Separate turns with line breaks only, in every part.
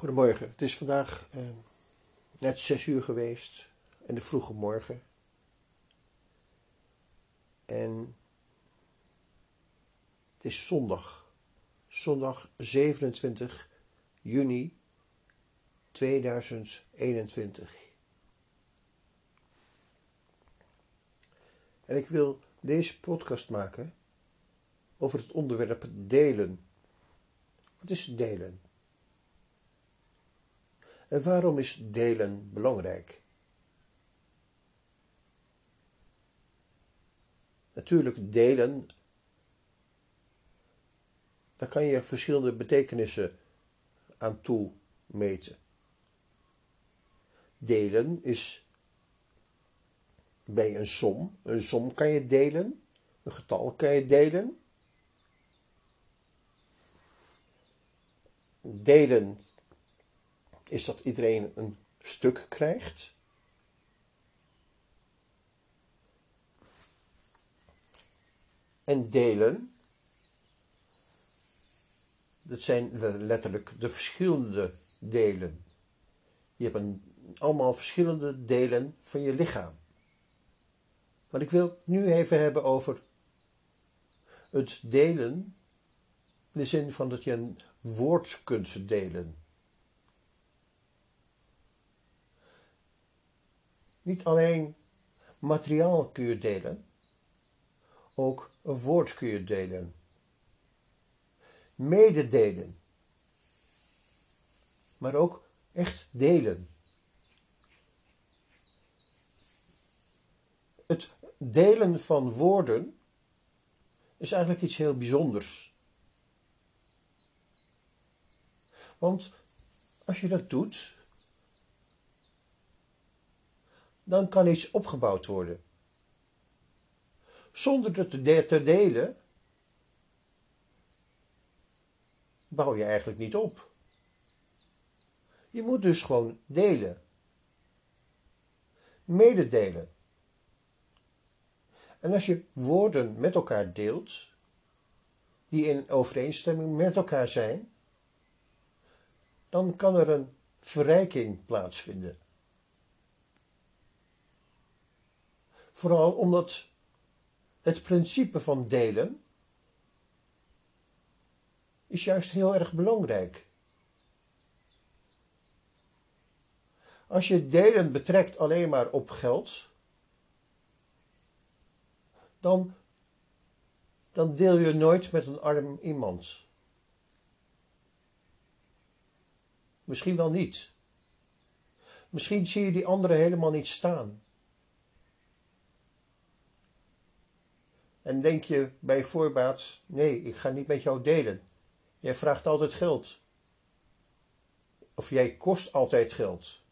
Goedemorgen, het is vandaag eh, net zes uur geweest in de vroege morgen. En het is zondag, zondag 27 juni 2021. En ik wil deze podcast maken over het onderwerp delen. Wat is delen? En waarom is delen belangrijk? Natuurlijk, delen, daar kan je verschillende betekenissen aan toemeten. Delen is bij een som. Een som kan je delen, een getal kan je delen. Delen is dat iedereen een stuk krijgt. En delen, dat zijn letterlijk de verschillende delen. Je hebt allemaal verschillende delen van je lichaam. Maar ik wil het nu even hebben over het delen, in de zin van dat je een woord kunt delen. Niet alleen materiaal kun je delen, ook een woord kun je delen. Mededelen. Maar ook echt delen. Het delen van woorden is eigenlijk iets heel bijzonders. Want als je dat doet, dan kan iets opgebouwd worden. Zonder het te delen, bouw je eigenlijk niet op. Je moet dus gewoon delen. Mededelen. En als je woorden met elkaar deelt, die in overeenstemming met elkaar zijn, dan kan er een verrijking plaatsvinden. Vooral omdat het principe van delen is juist heel erg belangrijk. Als je delen betrekt alleen maar op geld, dan, dan deel je nooit met een arm iemand. Misschien wel niet. Misschien zie je die andere helemaal niet staan. En denk je bij voorbaat: nee, ik ga niet met jou delen. Jij vraagt altijd geld. Of jij kost altijd geld.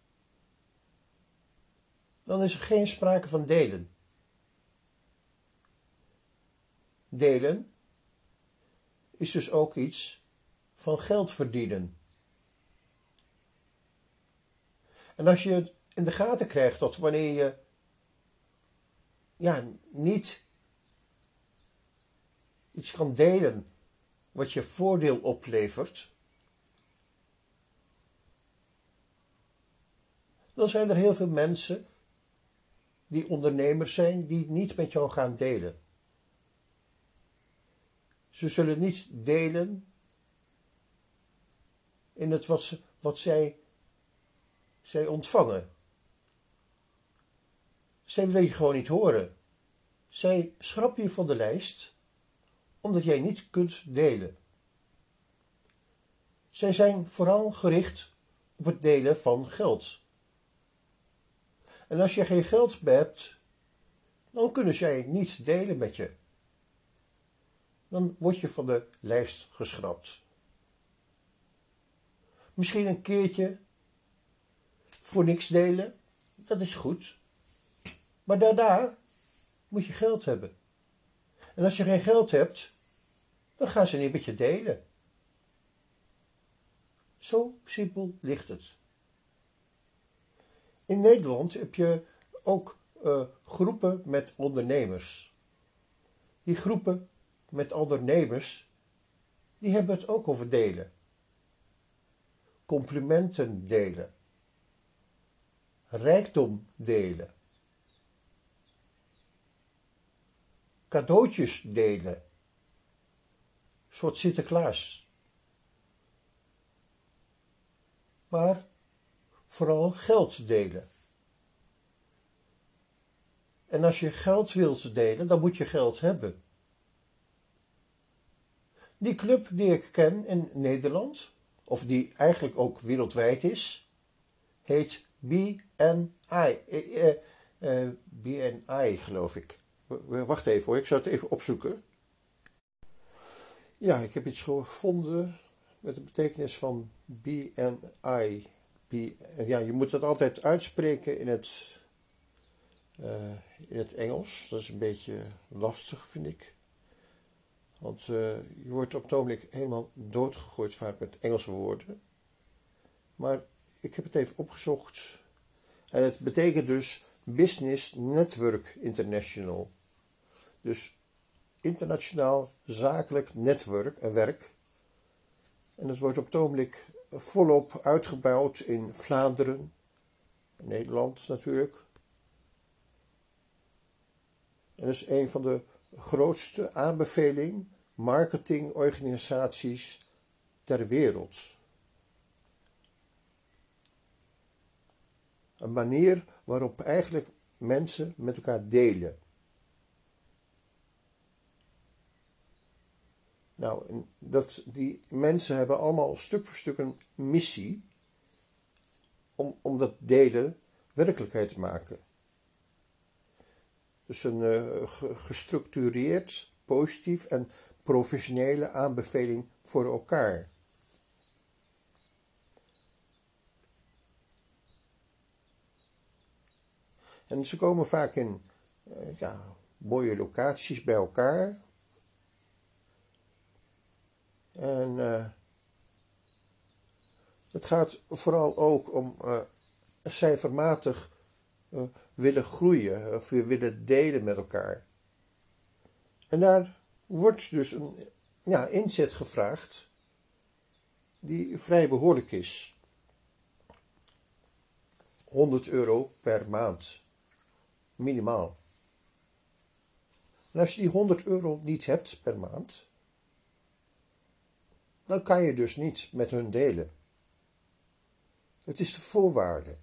Dan is er geen sprake van delen. Delen is dus ook iets van geld verdienen. En als je in de gaten krijgt dat wanneer je ja, niet iets kan delen wat je voordeel oplevert, dan zijn er heel veel mensen die ondernemers zijn die niet met jou gaan delen. Ze zullen niet delen in het wat, ze, wat zij, zij ontvangen. Zij willen je gewoon niet horen. Zij schrappen je van de lijst omdat jij niet kunt delen. Zij zijn vooral gericht op het delen van geld. En als je geen geld hebt, dan kunnen zij niet delen met je. Dan word je van de lijst geschrapt. Misschien een keertje voor niks delen, dat is goed. Maar daarna moet je geld hebben. En als je geen geld hebt, dan gaan ze niet met je delen. Zo simpel ligt het. In Nederland heb je ook uh, groepen met ondernemers. Die groepen met ondernemers, die hebben het ook over delen. complimenten delen, rijkdom delen, cadeautjes delen, een soort Sinterklaas. Maar vooral geld delen. En als je geld wilt delen, dan moet je geld hebben. Die club die ik ken in Nederland, of die eigenlijk ook wereldwijd is, heet BNI. Eh, eh, eh, BNI, geloof ik. Wacht even hoor, ik zou het even opzoeken. Ja, ik heb iets gevonden met de betekenis van BNI. B, ja, je moet het altijd uitspreken in het, uh, in het Engels. Dat is een beetje lastig, vind ik. Want uh, je wordt op het ogenblik helemaal doodgegooid vaak met Engelse woorden. Maar ik heb het even opgezocht. En het betekent dus Business Network International. Dus internationaal zakelijk netwerk en werk. En het wordt op het ogenblik volop uitgebouwd in Vlaanderen, Nederland natuurlijk. En dat is een van de grootste aanbeveling marketingorganisaties ter wereld. Een manier waarop eigenlijk mensen met elkaar delen. Nou, dat, die mensen hebben allemaal stuk voor stuk een missie om, om dat delen werkelijkheid te maken. Dus een uh, gestructureerd, positief en professionele aanbeveling voor elkaar. En ze komen vaak in uh, ja, mooie locaties bij elkaar. En uh, het gaat vooral ook om uh, cijfermatig uh, willen groeien of willen delen met elkaar. En daar wordt dus een ja, inzet gevraagd die vrij behoorlijk is. 100 euro per maand, minimaal. En als je die 100 euro niet hebt per maand, dan kan je dus niet met hun delen. Het is de voorwaarde.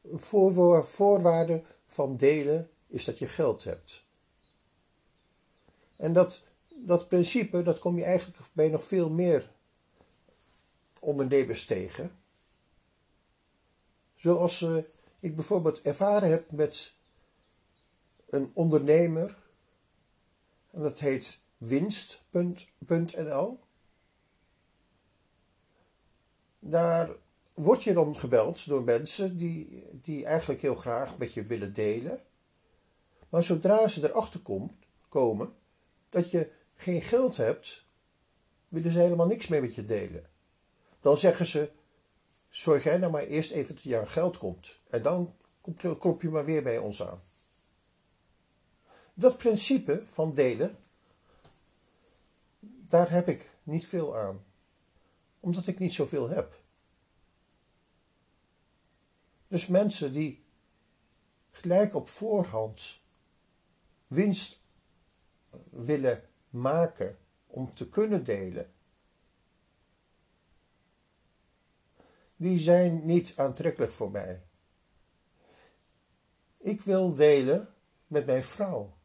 Een voorwaarde van delen is dat je geld hebt. En dat, dat principe, dat kom je eigenlijk bij nog veel meer ondernemers tegen. Zoals uh, ik bijvoorbeeld ervaren heb met een ondernemer. En dat heet winst.nl. Daar word je dan gebeld door mensen die, die eigenlijk heel graag met je willen delen. Maar zodra ze erachter komen dat je geen geld hebt, willen ze helemaal niks meer met je delen. Dan zeggen ze: Zorg jij nou maar eerst even dat je aan geld komt. En dan klop je maar weer bij ons aan. Dat principe van delen, daar heb ik niet veel aan. Omdat ik niet zoveel heb. Dus mensen die gelijk op voorhand winst willen maken om te kunnen delen, die zijn niet aantrekkelijk voor mij. Ik wil delen met mijn vrouw.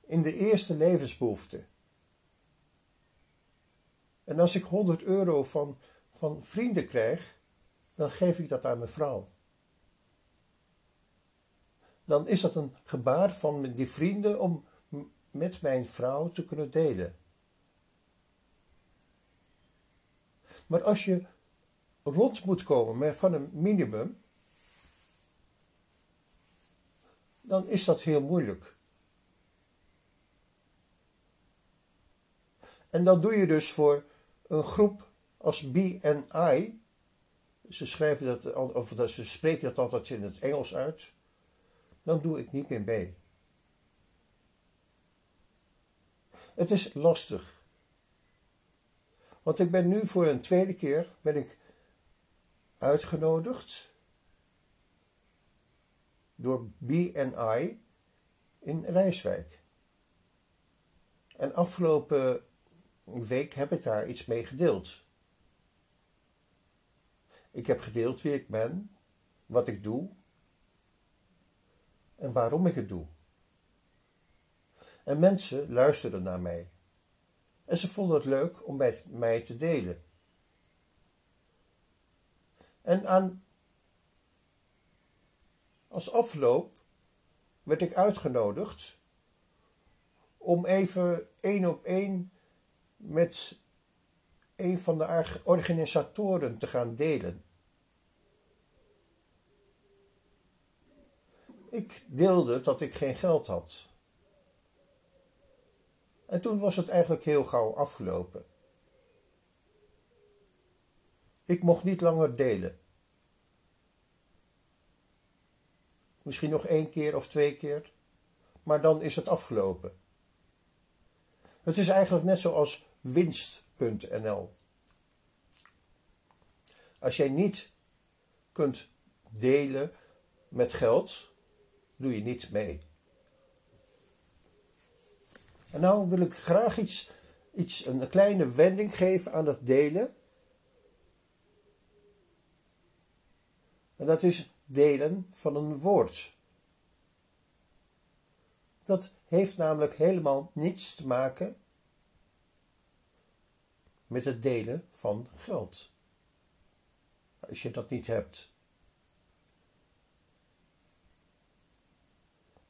In de eerste levensbehoefte. En als ik 100 euro van, van vrienden krijg, dan geef ik dat aan mijn vrouw. Dan is dat een gebaar van die vrienden om met mijn vrouw te kunnen delen. Maar als je rond moet komen met van een minimum, dan is dat heel moeilijk. En dan doe je dus voor een groep als BNI, ze schrijven dat, of dat, ze spreken dat altijd in het Engels uit, dan doe ik niet meer mee. Het is lastig. Want ik ben nu voor een tweede keer ben ik uitgenodigd door BNI in Rijswijk. En afgelopen week heb ik daar iets mee gedeeld. Ik heb gedeeld wie ik ben, wat ik doe en waarom ik het doe. En mensen luisterden naar mij. En ze vonden het leuk om met mij te delen. En aan, als afloop werd ik uitgenodigd om even één op één met een van de organisatoren te gaan delen. Ik deelde dat ik geen geld had. En toen was het eigenlijk heel gauw afgelopen. Ik mocht niet langer delen. Misschien nog één keer of twee keer, maar dan is het afgelopen. Het is eigenlijk net zoals winst.nl. Als jij niet kunt delen met geld, doe je niet mee. En nou wil ik graag iets, iets, een kleine wending geven aan dat delen. En dat is delen van een woord. Dat heeft namelijk helemaal niets te maken met het delen van geld. Als je dat niet hebt.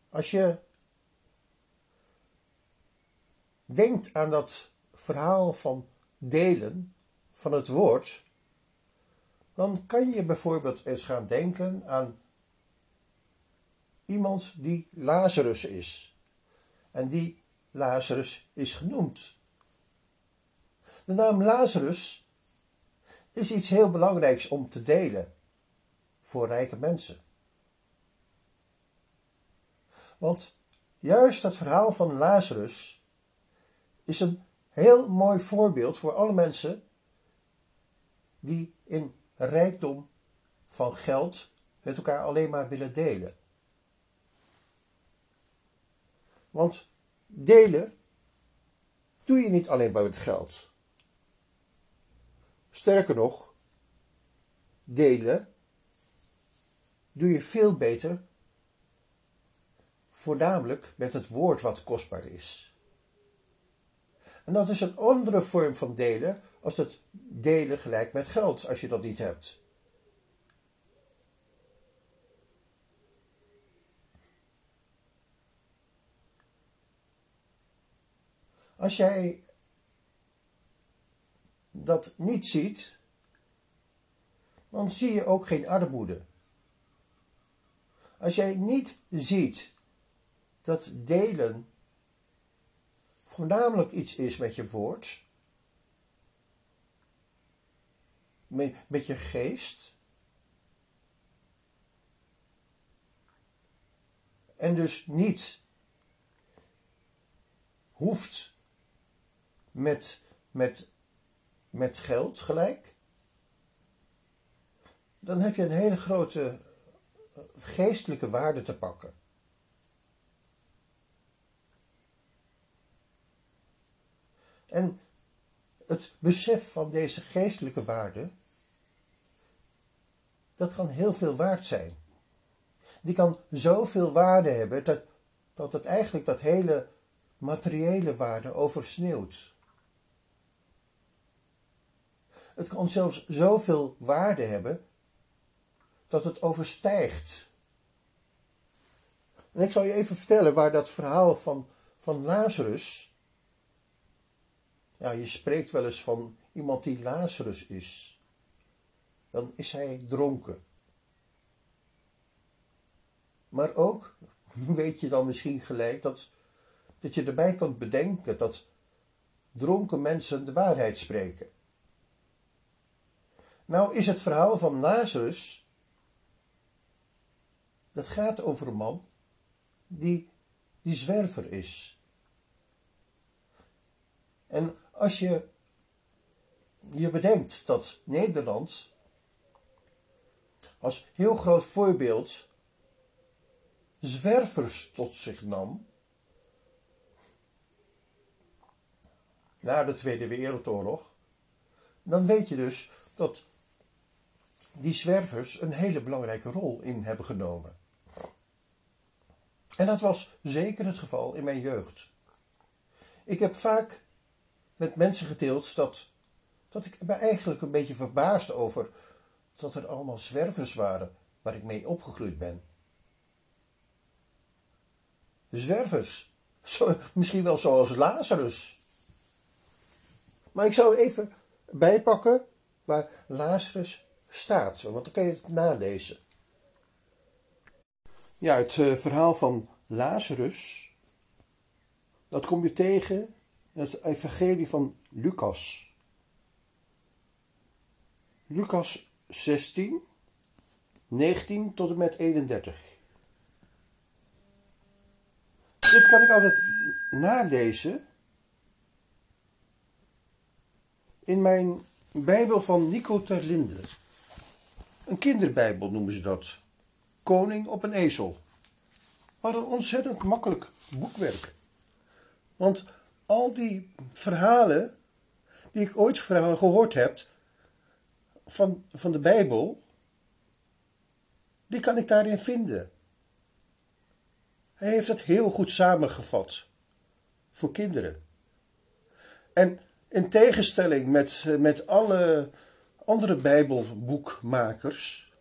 Als je denkt aan dat verhaal van delen van het woord, dan kan je bijvoorbeeld eens gaan denken aan iemand die Lazarus is. En die Lazarus is genoemd. De naam Lazarus is iets heel belangrijks om te delen voor rijke mensen. Want juist dat verhaal van Lazarus is een heel mooi voorbeeld voor alle mensen die in rijkdom van geld met elkaar alleen maar willen delen. Want delen doe je niet alleen bij het geld. Sterker nog, delen doe je veel beter, voornamelijk met het woord wat kostbaar is. En dat is een andere vorm van delen als het delen gelijk met geld, als je dat niet hebt. Als jij dat niet ziet, dan zie je ook geen armoede. Als jij niet ziet dat delen voornamelijk iets is met je woord, met, met je geest, en dus niet hoeft met, met, met geld gelijk, dan heb je een hele grote eh, geestelijke waarde te pakken. En het besef van deze geestelijke waarde, dat kan heel veel waard zijn. Die kan zoveel waarde hebben dat, dat het eigenlijk dat hele materiële waarde oversneeuwt. Het kan zelfs zoveel waarde hebben dat het overstijgt. En ik zal je even vertellen waar dat verhaal van, van Lazarus ja, je spreekt wel eens van iemand die Lazarus is. Dan is hij dronken. Maar ook weet je dan misschien gelijk dat, dat je erbij kunt bedenken dat dronken mensen de waarheid spreken. Nou is het verhaal van Lazarus, dat gaat over een man die, die zwerver is. En als je je bedenkt dat Nederland als heel groot voorbeeld zwervers tot zich nam na de Tweede Wereldoorlog, dan weet je dus dat die zwervers een hele belangrijke rol in hebben genomen. En dat was zeker het geval in mijn jeugd. Ik heb vaak met mensen gedeeld dat, dat ik me eigenlijk een beetje verbaasd over dat er allemaal zwervers waren waar ik mee opgegroeid ben. Zwervers, misschien wel zoals Lazarus. Maar ik zou even bijpakken waar Lazarus staat, want dan kan je het nalezen. Ja, het uh, verhaal van Lazarus, dat kom je tegen in het evangelie van Lucas. Lucas 16, 19 tot en met 31. Dit kan ik altijd nalezen in mijn Bijbel van Nico Terlinde. Een kinderbijbel noemen ze dat. Koning op een ezel. Wat een ontzettend makkelijk boekwerk. Want al die verhalen die ik ooit gehoord heb van, van de Bijbel, die kan ik daarin vinden. Hij heeft het heel goed samengevat voor kinderen. En in tegenstelling met, met alle andere Bijbelboekmakers,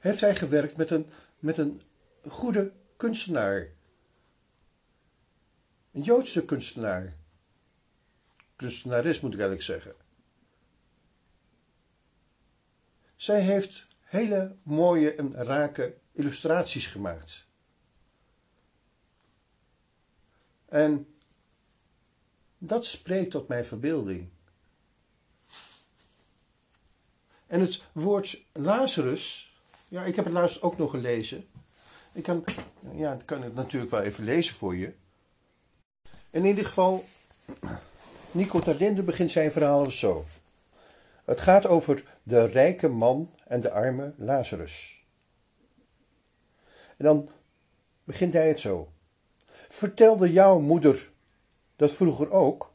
heeft hij gewerkt met een, met een goede kunstenaar. Een Joodse kunstenaar. Kunstenares moet ik eigenlijk zeggen. Zij heeft hele mooie en rake illustraties gemaakt. En dat spreekt tot mijn verbeelding. En het woord Lazarus, ja, ik heb het laatst ook nog gelezen. Ik kan, ja, ik kan het natuurlijk wel even lezen voor je. in ieder geval, Nico Talinde begint zijn verhaal zo. Het gaat over de rijke man en de arme Lazarus. En dan begint hij het zo. Vertelde jouw moeder dat vroeger ook,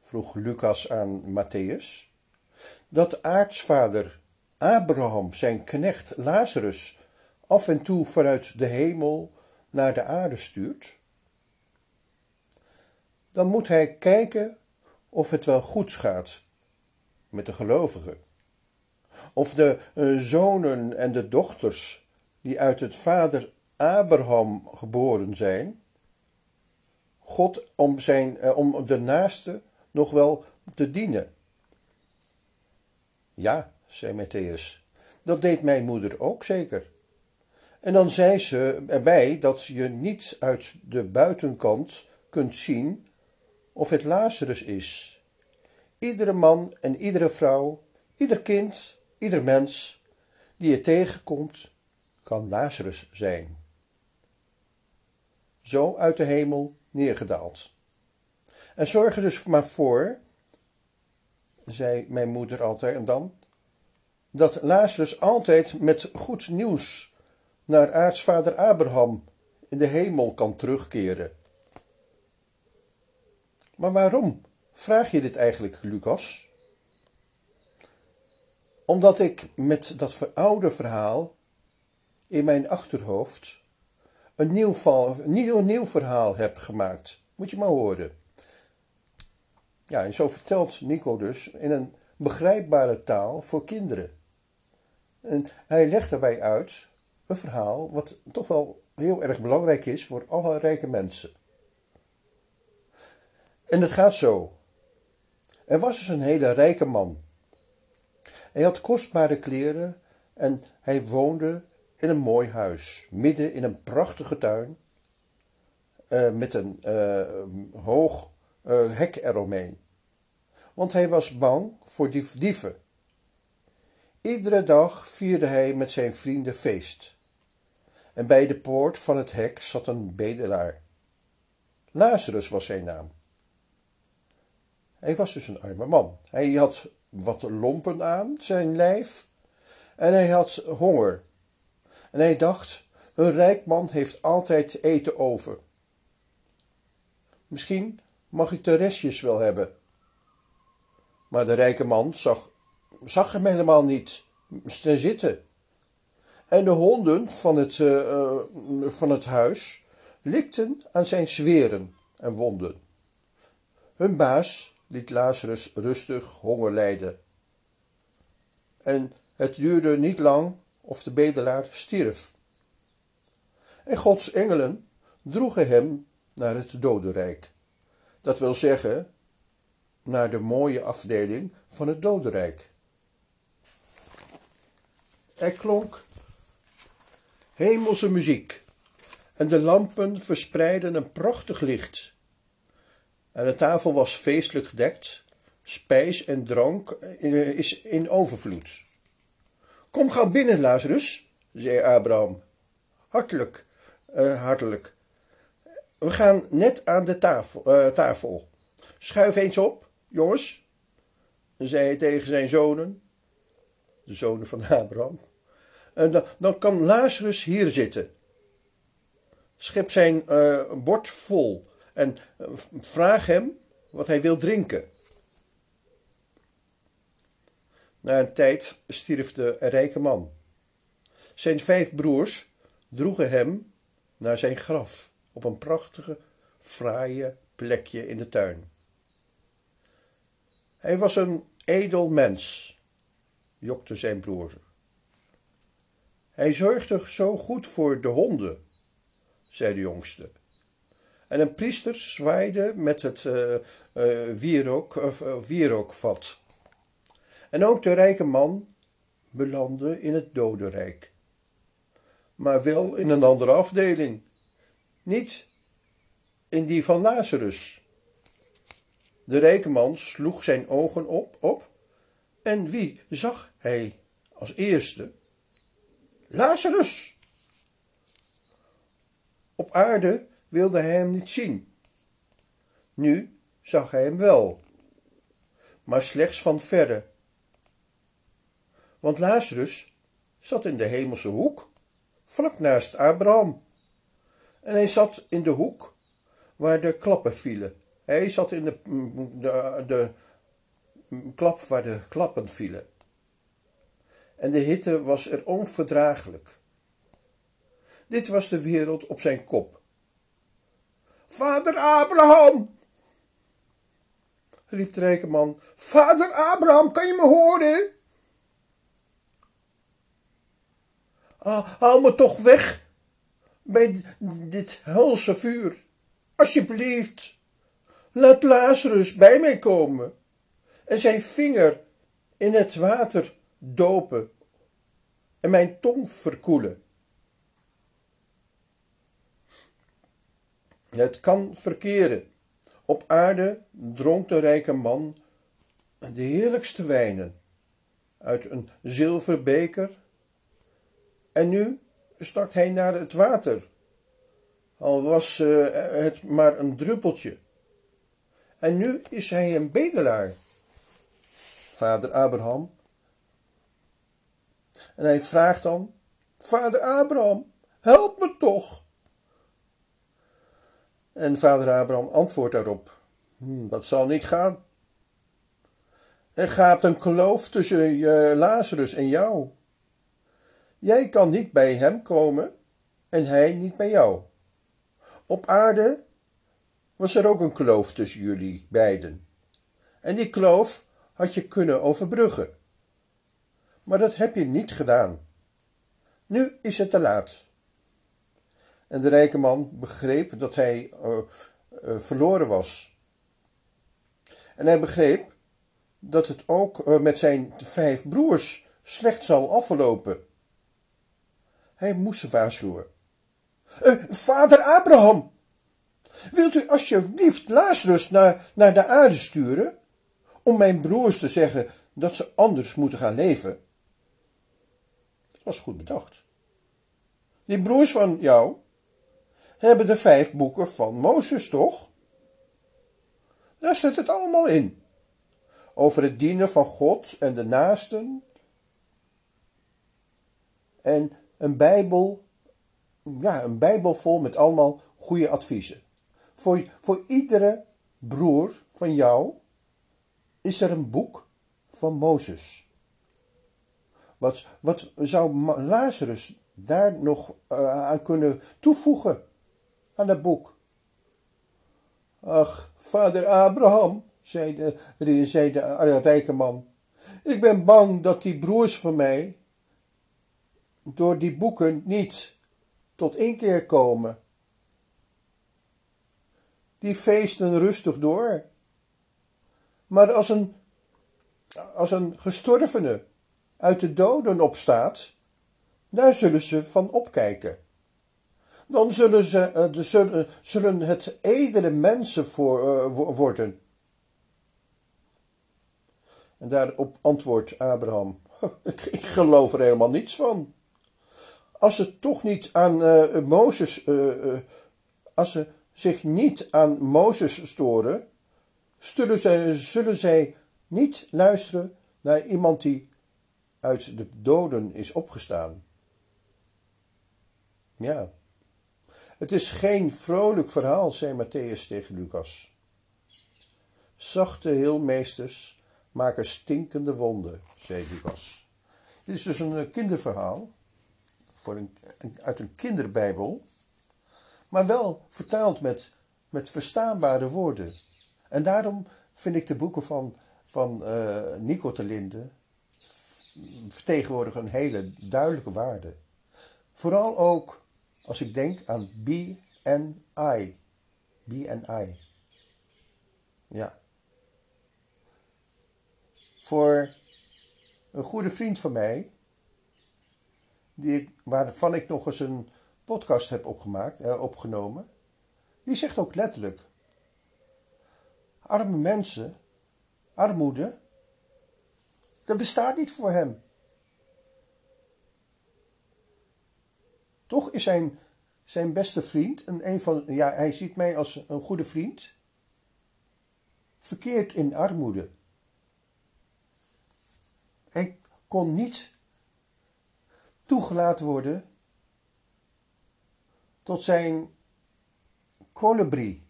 vroeg Lucas aan Matthäus, dat aartsvader Abraham zijn knecht Lazarus af en toe vanuit de hemel naar de aarde stuurt? Dan moet hij kijken of het wel goed gaat met de gelovigen. Of de uh, zonen en de dochters die uit het vader Abraham geboren zijn, God om, zijn, uh, om de naaste nog wel te dienen. Ja, zei Matthäus, dat deed mijn moeder ook zeker. En dan zei ze erbij dat je niet uit de buitenkant kunt zien of het Lazarus is. Iedere man en iedere vrouw, ieder kind, ieder mens die je tegenkomt, kan Lazarus zijn. Zo uit de hemel neergedaald. En zorg er dus maar voor, zei mijn moeder altijd en dan, dat Lazarus altijd met goed nieuws naar aartsvader Abraham in de hemel kan terugkeren. Maar waarom vraag je dit eigenlijk, Lucas? Omdat ik met dat veroude verhaal in mijn achterhoofd een nieuw, nieuw, nieuw verhaal heb gemaakt. Moet je maar horen. Ja, en zo vertelt Nico dus in een begrijpbare taal voor kinderen. En hij legt daarbij uit een verhaal wat toch wel heel erg belangrijk is voor alle rijke mensen. En het gaat zo. Er was dus een hele rijke man. Hij had kostbare kleren en hij woonde in een mooi huis, midden in een prachtige tuin, uh, met een uh, hoog uh, hek eromheen. Want hij was bang voor die dieven. Iedere dag vierde hij met zijn vrienden feest. En bij de poort van het hek zat een bedelaar. Lazarus was zijn naam. Hij was dus een arme man. Hij had wat lompen aan zijn lijf en hij had honger. En hij dacht, een rijk man heeft altijd eten over. Misschien mag ik de restjes wel hebben. Maar de rijke man zag, zag hem helemaal niet ten zitten. En de honden van het, uh, van het huis likten aan zijn zweren en wonden. Hun baas liet Lazarus rustig honger lijden. En het duurde niet lang of de bedelaar stierf. En Gods engelen droegen hem naar het dodenrijk. Dat wil zeggen, naar de mooie afdeling van het dodenrijk. Er klonk hemelse muziek en de lampen verspreidden een prachtig licht. En de tafel was feestelijk gedekt, spijs en drank is in overvloed. Kom gauw binnen, Lazarus, zei Abraham. Hartelijk, uh, hartelijk. We gaan net aan de tafel, uh, tafel. Schuif eens op, jongens, zei hij tegen zijn zonen, de zonen van Abraham. En dan, dan kan Lazarus hier zitten. Schep zijn uh, bord vol en vraag hem wat hij wil drinken. Na een tijd stierf de rijke man. Zijn vijf broers droegen hem naar zijn graf op een prachtige, fraaie plekje in de tuin. Hij was een edel mens, jokte zijn broer. Hij zorgde zo goed voor de honden, zei de jongste. En een priester zwaaide met het uh, uh, wierook, uh, wierookvat. En ook de rijke man belandde in het dodenrijk. Maar wel in een andere afdeling. Niet in die van Lazarus. De rijke man sloeg zijn ogen op, op. En wie zag hij als eerste? Lazarus! Op aarde wilde hij hem niet zien. Nu zag hij hem wel, maar slechts van verre want Lazarus zat in de hemelse hoek, vlak naast Abraham. En hij zat in de hoek waar de klappen vielen. Hij zat in de, de, de klap waar de klappen vielen. En de hitte was er onverdraaglijk. Dit was de wereld op zijn kop. Vader Abraham! riep de rijke man. Vader Abraham, kan je me horen? Ah, haal me toch weg bij dit helse vuur. Alsjeblieft, laat Lazarus bij mij komen en zijn vinger in het water dopen en mijn tong verkoelen. Het kan verkeren. Op aarde dronk de rijke man de heerlijkste wijnen uit een zilveren beker en nu stak hij naar het water, al was uh, het maar een druppeltje. En nu is hij een bedelaar, vader Abraham. En hij vraagt dan, vader Abraham, help me toch. En vader Abraham antwoordt daarop, hm, dat zal niet gaan. Er gaat een kloof tussen je Lazarus en jou. Jij kan niet bij hem komen en hij niet bij jou. Op aarde was er ook een kloof tussen jullie beiden. En die kloof had je kunnen overbruggen. Maar dat heb je niet gedaan. Nu is het te laat. En de rijke man begreep dat hij uh, uh, verloren was. En hij begreep dat het ook uh, met zijn vijf broers slecht zal aflopen. Hij moest ze waarschuwen. Uh, vader Abraham, wilt u alsjeblieft Lazarus naar, naar de aarde sturen, om mijn broers te zeggen dat ze anders moeten gaan leven? Dat was goed bedacht. Die broers van jou hebben de vijf boeken van Mozes, toch? Daar zit het allemaal in. over het dienen van God en de naasten. En een Bijbel, ja, een Bijbel vol met allemaal goede adviezen. Voor, voor iedere broer van jou is er een boek van Mozes. Wat, wat zou Lazarus daar nog uh, aan kunnen toevoegen aan dat boek? Ach, vader Abraham, zei de, zei de rijke man, ik ben bang dat die broers van mij door die boeken niet tot inkeer komen. Die feesten rustig door. Maar als een, als een gestorvene uit de doden opstaat, daar zullen ze van opkijken. Dan zullen, ze, de, zullen, het edele mensen voor, uh, worden. En daarop antwoordt Abraham: Ik geloof er helemaal niets van. Als ze toch niet aan uh, Mozes, als ze zich niet aan Mozes storen, zullen zij, zullen zij niet luisteren naar iemand die uit de doden is opgestaan. Ja, het is geen vrolijk verhaal, zei Matthäus tegen Lucas. Zachte heelmeesters maken stinkende wonden, zei Lucas. Dit is dus een eh, kinderverhaal uit een kinderbijbel, maar wel vertaald met, met verstaanbare woorden. En daarom vind ik de boeken van, van uh, Nico te Linde vertegenwoordigen een hele duidelijke waarde. Vooral ook als ik denk aan BNI. BNI. Ja. Voor een goede vriend van mij, die ik, waarvan ik nog eens een podcast heb opgemaakt, eh, opgenomen, die zegt ook letterlijk: arme mensen, armoede, dat bestaat niet voor hem. Toch is zijn, zijn beste vriend, en een van, ja, hij ziet mij als een goede vriend, verkeerd in armoede. Hij kon niet toegelaten worden tot zijn colibri,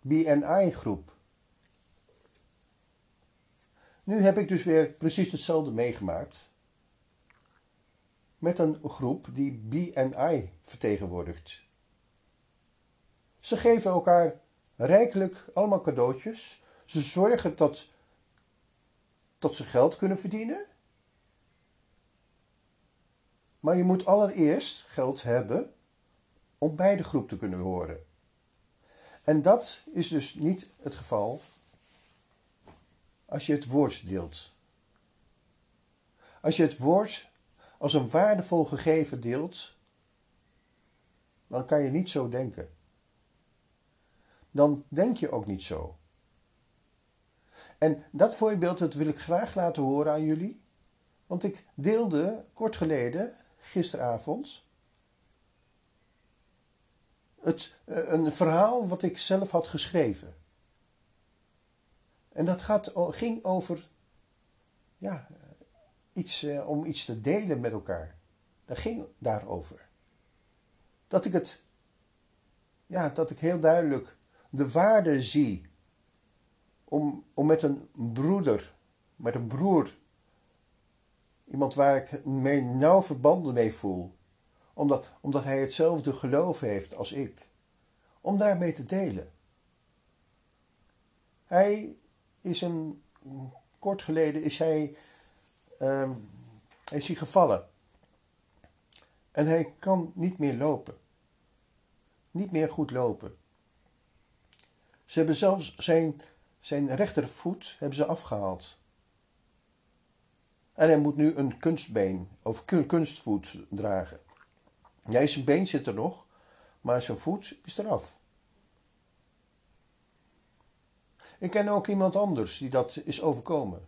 BNI-groep. Nu heb ik dus weer precies hetzelfde meegemaakt met een groep die BNI vertegenwoordigt. Ze geven elkaar rijkelijk allemaal cadeautjes. Ze zorgen dat, dat ze geld kunnen verdienen. Maar je moet allereerst geld hebben om bij de groep te kunnen horen. En dat is dus niet het geval als je het woord deelt. Als je het woord als een waardevol gegeven deelt, dan kan je niet zo denken. Dan denk je ook niet zo. En dat voorbeeld dat wil ik graag laten horen aan jullie. Want ik deelde kort geleden, gisteravond, het, eh, een verhaal wat ik zelf had geschreven. En dat gaat, ging over ja, iets, uh, om iets te delen met elkaar. Dat ging daarover. Dat ik het, ja, dat ik heel duidelijk de waarde zie om, om met een broeder, met een broer, iemand waar ik mee nauw verbanden mee voel, omdat, omdat hij hetzelfde geloof heeft als ik, om daarmee te delen. Hij is een, kort geleden is hij um, is hij gevallen. En hij kan niet meer lopen. Niet meer goed lopen. Ze hebben zelfs zijn, zijn rechtervoet hebben ze afgehaald. En hij moet nu een kunstbeen of kunstvoet dragen. Ja, zijn been zit er nog, maar zijn voet is eraf. Ik ken ook iemand anders die dat is overkomen.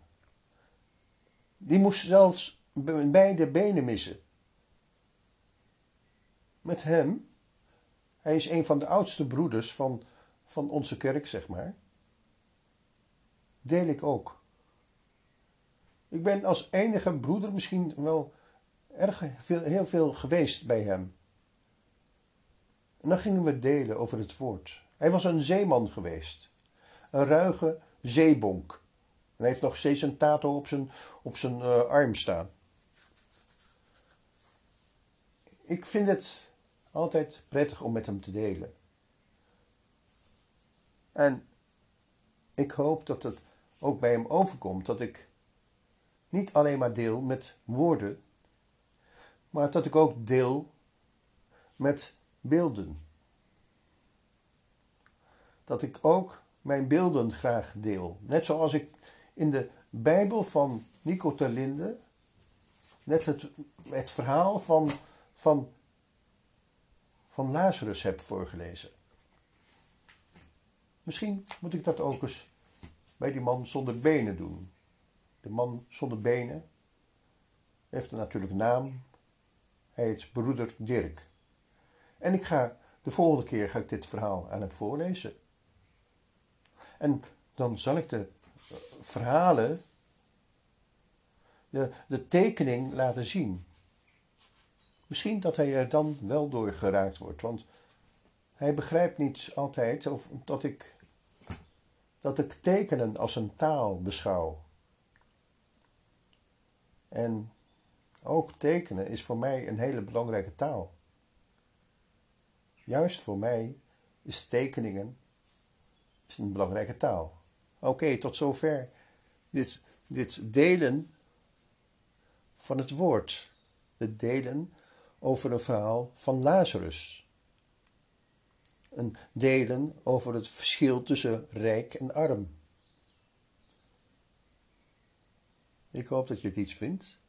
Die moest zelfs beide benen missen. Met hem, hij is een van de oudste broeders van, van onze kerk, zeg maar. deel ik ook. Ik ben als enige broeder misschien wel erg veel, heel veel geweest bij hem. En dan gingen we delen over het woord. Hij was een zeeman geweest. Een ruige zeebonk. En hij heeft nog steeds een tato op zijn, op zijn uh, arm staan. Ik vind het altijd prettig om met hem te delen. En ik hoop dat het ook bij hem overkomt dat ik niet alleen maar deel met woorden, maar dat ik ook deel met beelden. Dat ik ook mijn beelden graag deel. Net zoals ik in de Bijbel van Nico Terlinde net het, het verhaal van, van, van Lazarus heb voorgelezen. Misschien moet ik dat ook eens bij die man zonder benen doen. De man zonder benen heeft een natuurlijk naam. Hij heet broeder Dirk. En ik ga de volgende keer ga ik dit verhaal aan het voorlezen. En dan zal ik de verhalen, de, de tekening laten zien. Misschien dat hij er dan wel door geraakt wordt, want hij begrijpt niet altijd of dat ik, dat ik tekenen als een taal beschouw. En ook tekenen is voor mij een hele belangrijke taal. Juist voor mij is tekeningen een belangrijke taal. Oké, tot zover dit, dit delen van het woord. Het delen over een verhaal van Lazarus. Een delen over het verschil tussen rijk en arm. Ik hoop dat je het iets vindt.